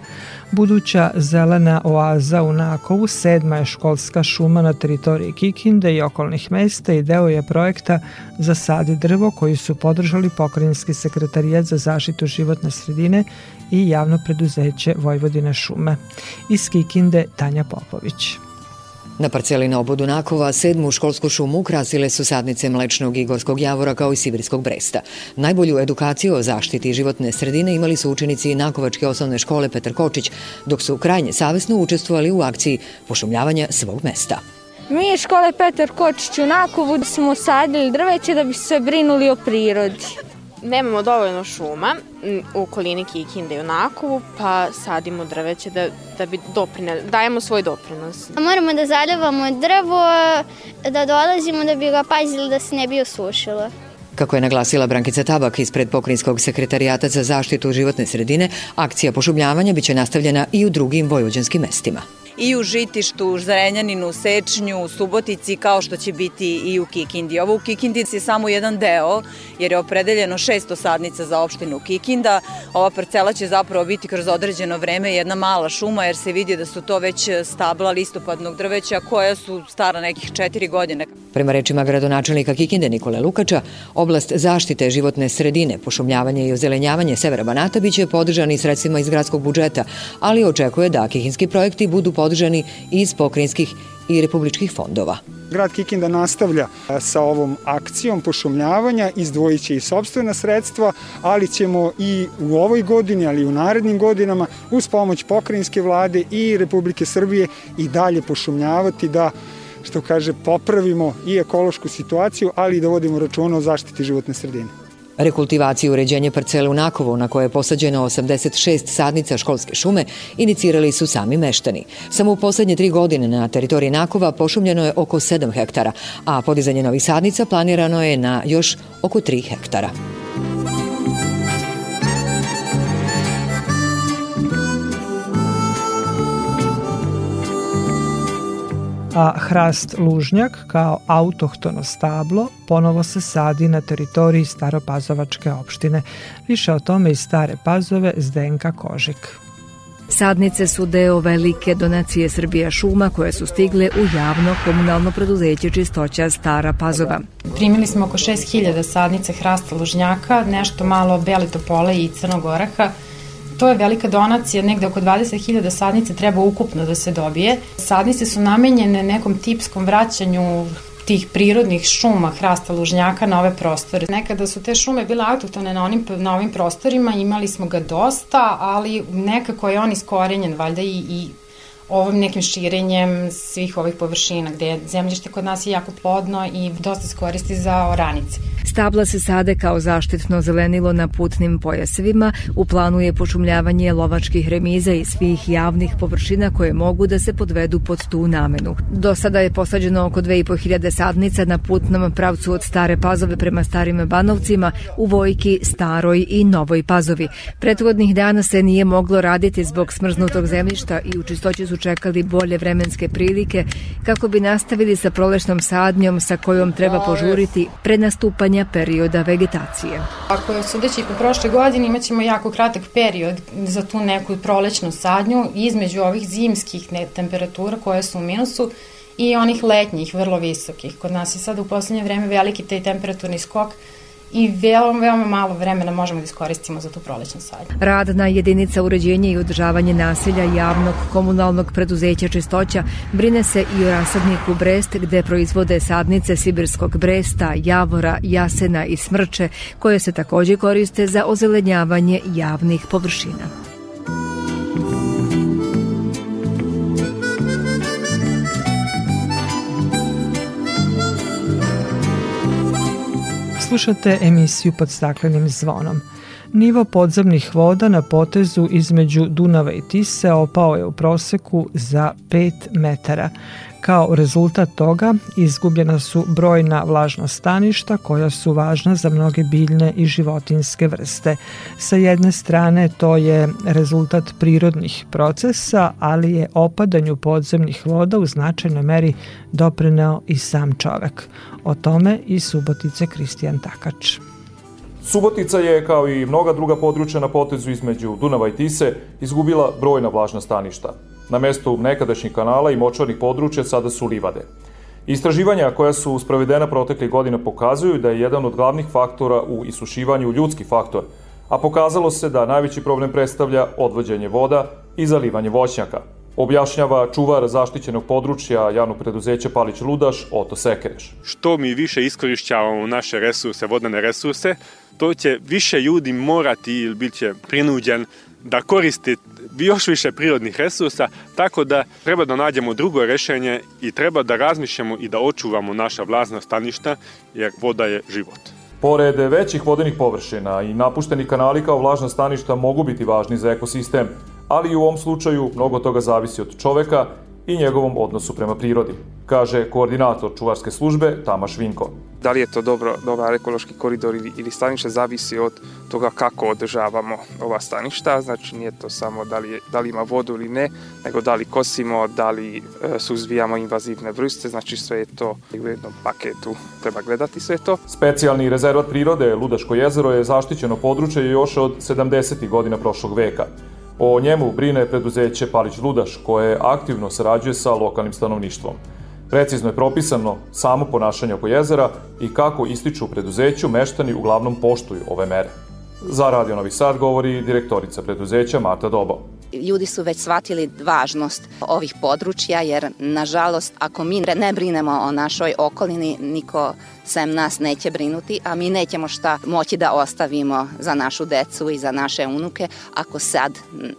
Buduća zelena oaza u Nakovu sedma je školska šuma na teritoriji Kikinde i okolnih mesta i deo je projekta za sadi drvo koji su podržali pokrajinski sekretarijat za zaštitu životne sredine i javno preduzeće Vojvodine šume. Iz Kikinde Tanja Popović. Na parceli na obodu Nakova sedmu školsku šumu ukrasile su sadnice mlečnog i gorskog javora kao i sibirskog bresta. Najbolju edukaciju o zaštiti životne sredine imali su učenici Nakovačke osnovne škole Petar Kočić, dok su krajnje savesno učestvovali u akciji pošumljavanja svog mesta. Mi iz škole Petar Kočić u Nakovu smo sadili drveće da bi se brinuli o prirodi. Nemamo dovoljno šuma u okolini Kikinde i u Nakovu, pa sadimo drveće da, da bi doprinali, dajemo svoj doprinos. Moramo da zaljevamo drvo, da dolazimo da bi ga pazili da se ne bi osušilo. Kako je naglasila Brankica Tabak ispred Pokrinjskog sekretarijata za zaštitu životne sredine, akcija pošumljavanja biće nastavljena i u drugim vojvođanskim mestima i u Žitištu, u Zrenjaninu, u Sečnju, u Subotici, kao što će biti i u Kikindi. Ovo u Kikindi je samo jedan deo, jer je opredeljeno 600 sadnica za opštinu Kikinda. Ova parcela će zapravo biti kroz određeno vreme jedna mala šuma, jer se vidi da su to već stabla listopadnog drveća, koja su stara nekih četiri godine. Prema rečima gradonačelnika Kikinde Nikole Lukača, oblast zaštite životne sredine, pošumljavanje i ozelenjavanje Severa Banata biće podržani sredstvima iz gradskog budžeta, ali očekuje da kikinski projekti budu podržani iz pokrinjskih i republičkih fondova. Grad Kikinda nastavlja sa ovom akcijom pošumljavanja, izdvojit će i sobstvena sredstva, ali ćemo i u ovoj godini, ali i u narednim godinama uz pomoć pokrajinske vlade i Republike Srbije i dalje pošumljavati da što kaže, popravimo i ekološku situaciju, ali i da vodimo računa o zaštiti životne sredine. Rekultivaciju i uređenje parcele u Nakovu, na koje je posađeno 86 sadnica školske šume, inicirali su sami meštani. Samo u poslednje tri godine na teritoriji Nakova pošumljeno je oko 7 hektara, a podizanje novih sadnica planirano je na još oko 3 hektara. A hrast lužnjak kao autohtono stablo ponovo se sadi na teritoriji Staropazovačke opštine. Više o tome iz Stare Pazove Zdenka Kožik. Sadnice su deo velike donacije Srbija šuma koje su stigle u javno komunalno preduzeće Čistoća Stara Pazova. Primili smo oko 6000 sadnice hrasta lužnjaka, nešto malo beli topole i crnog oraha. To je velika donacija, negde oko 20.000 sadnice treba ukupno da se dobije. Sadnice su namenjene nekom tipskom vraćanju tih prirodnih šuma hrasta lužnjaka na ove prostore. Nekada su te šume bile autohtone na, onim, na ovim prostorima, imali smo ga dosta, ali nekako je on iskorenjen, valjda i, i ovim nekim širenjem svih ovih površina, gde je zemljište kod nas je jako plodno i dosta se koristi za oranice. Stabla se sade kao zaštitno zelenilo na putnim pojasevima, u planu je pošumljavanje lovačkih remiza i svih javnih površina koje mogu da se podvedu pod tu namenu. Do sada je posađeno oko 2500 sadnica na putnom pravcu od Stare Pazove prema Starim Banovcima u Vojki, Staroj i Novoj Pazovi. Prethodnih dana se nije moglo raditi zbog smrznutog zemljišta i u čistoći su čekali bolje vremenske prilike kako bi nastavili sa prolešnom sadnjom sa kojom treba požuriti pre nastupanja perioda vegetacije. Ako je sudeći po prošle godine imaćemo jako kratak period za tu neku prolećnu sadnju između ovih zimskih ne, temperatura koje su u minusu i onih letnjih, vrlo visokih. Kod nas je sad u poslednje vreme veliki taj temperaturni skok i veoma, veoma malo vremena možemo da iskoristimo za tu prolećnu sadnju. Radna jedinica uređenja i održavanje naselja javnog komunalnog preduzeća Čistoća brine se i o rasadniku Brest gde proizvode sadnice sibirskog bresta, javora, jasena i smrče koje se takođe koriste za ozelenjavanje javnih površina. Slušate emisiju pod staklenim zvonom. Nivo podzemnih voda na potezu između Dunava i Tise opao je u proseku za 5 metara. Kao rezultat toga izgubljena su brojna vlažna staništa koja su važna za mnoge biljne i životinske vrste. Sa jedne strane to je rezultat prirodnih procesa, ali je opadanju podzemnih voda u značajnoj meri doprineo i sam čovek. O tome i Subotice Kristijan Takač. Subotica je, kao i mnoga druga područja na potezu između Dunava i Tise, izgubila brojna vlažna staništa. Na mestu nekadašnjih kanala i močvarnih područja sada su livade. Istraživanja koja su sprovedena proteklih godina pokazuju da je jedan od glavnih faktora u isušivanju ljudski faktor, a pokazalo se da najveći problem predstavlja odvođenje voda i zalivanje voćnjaka, objašnjava čuvar zaštićenog područja javnog preduzeća Palić Ludaš Oto Sekereš. Što mi više iskorišćavamo naše resurse, vodene resurse, to će više ljudi morati ili bit će prinuđen da koristi još više prirodnih resursa, tako da treba da nađemo drugo rešenje i treba da razmišljamo i da očuvamo naša vlazna staništa, jer voda je život. Pored većih vodenih površina i napušteni kanali kao vlažna staništa mogu biti važni za ekosistem, ali i u ovom slučaju mnogo toga zavisi od čoveka i njegovom odnosu prema prirodi, kaže koordinator čuvarske službe Tamaš Vinko. Da li je to dobro, dobar ekološki koridor ili, ili stanište zavisi od toga kako održavamo ova staništa, znači nije to samo da li, je, da li ima vodu ili ne, nego da li kosimo, da li e, suzbijamo invazivne vrste, znači sve je to u jednom paketu, treba gledati sve to. Specijalni rezervat prirode Ludaško jezero je zaštićeno područje još od 70. godina prošlog veka. O njemu brine preduzeće Palić Ludaš, koje aktivno sarađuje sa lokalnim stanovništvom. Precizno je propisano samo ponašanje oko jezera i kako ističu u preduzeću, meštani uglavnom poštuju ove mere. Za Radio Novi Sad govori direktorica preduzeća Marta Dobo. Ljudi su već shvatili važnost ovih područja jer, nažalost, ako mi ne brinemo o našoj okolini, niko sem nas neće brinuti, a mi nećemo šta moći da ostavimo za našu decu i za naše unuke ako sad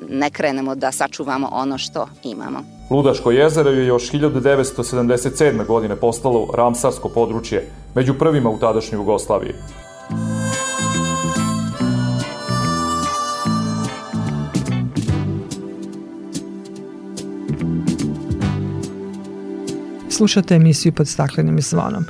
ne krenemo da sačuvamo ono što imamo. Ludaško jezero je još 1977. godine postalo Ramsarsko područje, među prvima u tadašnjoj Jugoslaviji. Slušate emisiju pod staklenim zvonom.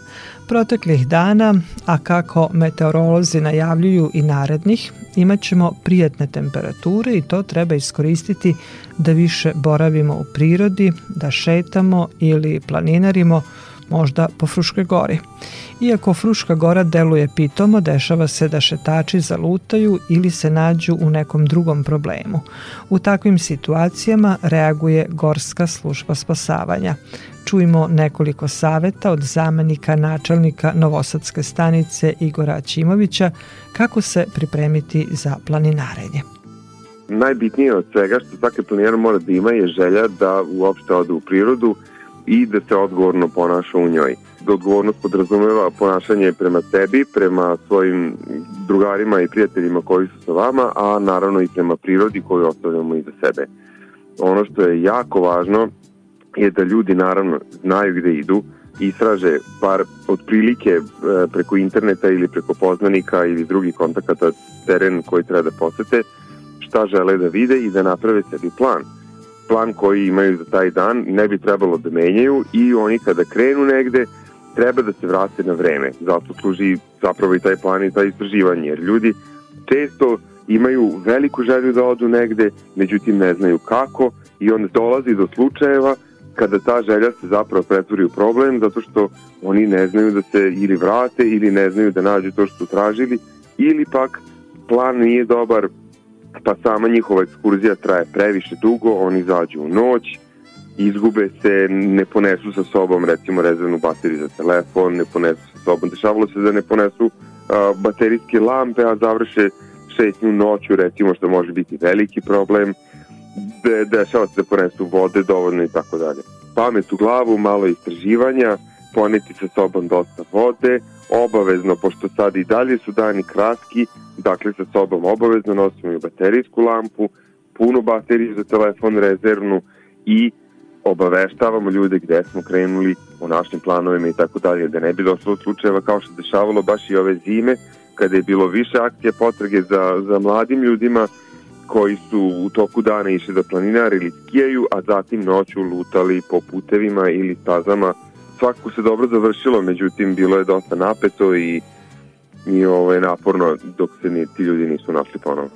Proteklih dana, a kako meteorolozi najavljuju i narednih, imat ćemo prijatne temperature i to treba iskoristiti da više boravimo u prirodi, da šetamo ili planinarimo, možda po Fruškoj gori. Iako Fruška gora deluje pitomo, dešava se da šetači zalutaju ili se nađu u nekom drugom problemu. U takvim situacijama reaguje Gorska služba spasavanja. Čujemo nekoliko saveta od zamenika načelnika Novosadske stanice Igora Ćimovića kako se pripremiti za planinarenje. Najbitnije od svega što svaki planinar mora da ima je želja da uopšte ode u prirodu i da se odgovorno ponaša u njoj. Da odgovornost podrazumeva ponašanje prema sebi, prema svojim drugarima i prijateljima koji su sa vama, a naravno i prema prirodi koju ostavljamo iza sebe. Ono što je jako važno je da ljudi naravno znaju gde idu, istraže par otprilike e, preko interneta ili preko poznanika ili drugih kontakata teren koji treba da posete, šta žele da vide i da naprave sebi plan plan koji imaju za taj dan ne bi trebalo da menjaju i oni kada krenu negde treba da se vrate na vreme. Zato služi zapravo i taj plan i taj istraživanje, jer ljudi često imaju veliku želju da odu negde, međutim ne znaju kako i onda dolazi do slučajeva kada ta želja se zapravo pretvori u problem zato što oni ne znaju da se ili vrate ili ne znaju da nađu to što su tražili ili pak plan nije dobar pa sama njihova ekskurzija traje previše dugo, oni izađu u noć, izgube se, ne ponesu sa sobom recimo rezervnu bateriju za telefon, ne ponesu sa sobom, dešavalo se da ne ponesu a, baterijske lampe, a završe šetnju noću recimo što može biti veliki problem, de, dešava se da ponesu vode dovoljno i tako dalje. Pamet u glavu, malo istraživanja, poneti sa sobom dosta vode, obavezno, pošto sad i dalje su dani kratki, dakle sa sobom obavezno nosimo i baterijsku lampu, punu bateriju za telefon rezervnu i obaveštavamo ljude gde smo krenuli u našim planovima i tako dalje, da ne bi došlo slučajeva kao što dešavalo baš i ove zime, kada je bilo više akcija potrage za, za mladim ljudima koji su u toku dana išli da planinare ili skijaju, a zatim noću lutali po putevima ili stazama svakako se dobro završilo, međutim bilo je dosta napeto i, i ovo je naporno dok se ni, ti ljudi nisu našli ponovo.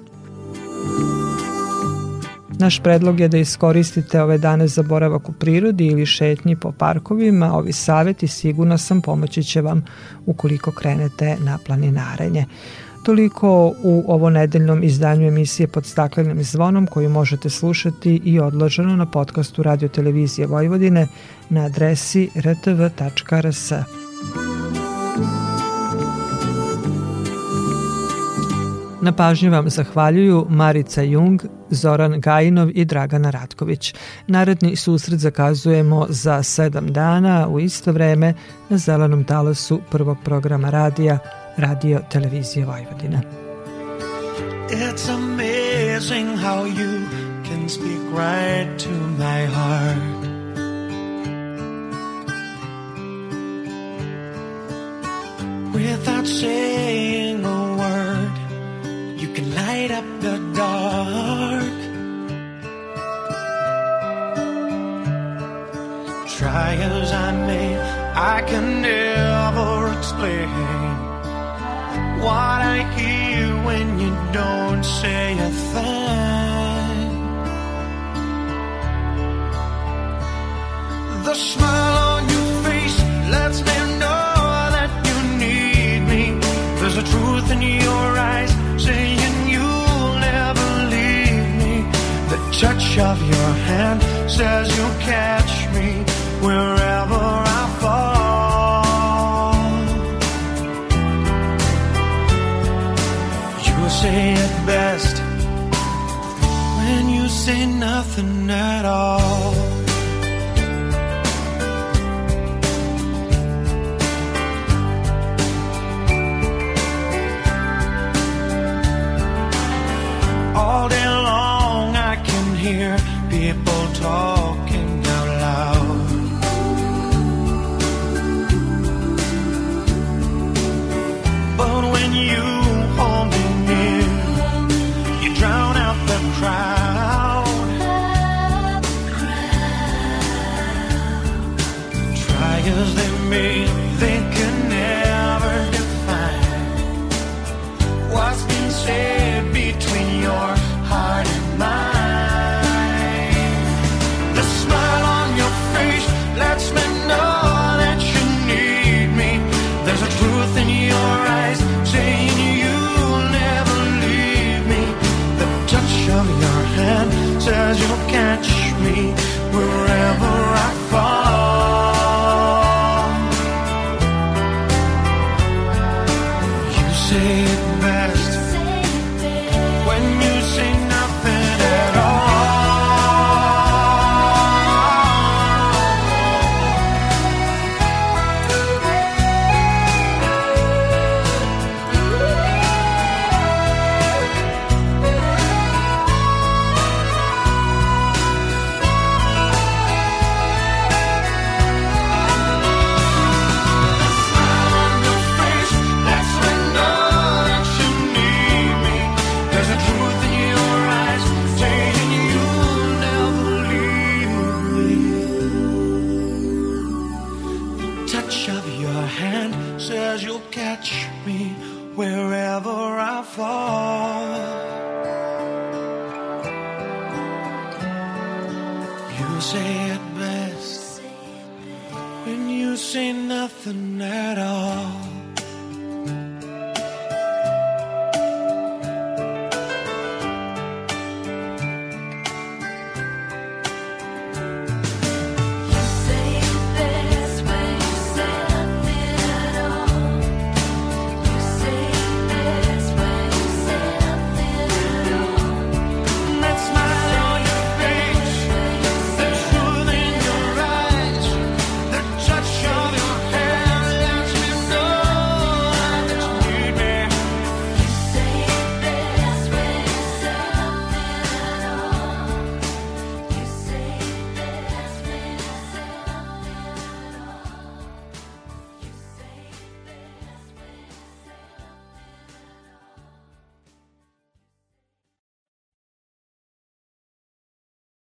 Naš predlog je da iskoristite ove dane za boravak u prirodi ili šetnji po parkovima. Ovi saveti sigurno sam pomoći će vam ukoliko krenete na planinarenje. Toliko u ovo nedeljnom izdanju emisije pod staklenim zvonom koju možete slušati i odloženo na podcastu Radio Televizije Vojvodine na adresi rtv.rs. Na pažnju vam zahvaljuju Marica Jung, Zoran Gajinov i Dragana Ratković. Naredni susret zakazujemo za sedam dana u isto vreme na zelenom talasu prvog programa radija Radio Televizije Vojvodina. It's amazing how you can speak right to my heart. Without saying a word, you can light up the dark. Try as I may, I can never explain what I hear when you don't say a thing. The smile on your face lets me know that you need me. There's a truth in your eyes saying you'll never leave me. The touch of your hand says you'll catch me wherever say it best when you say nothing at all. All day long I can hear people talking cry.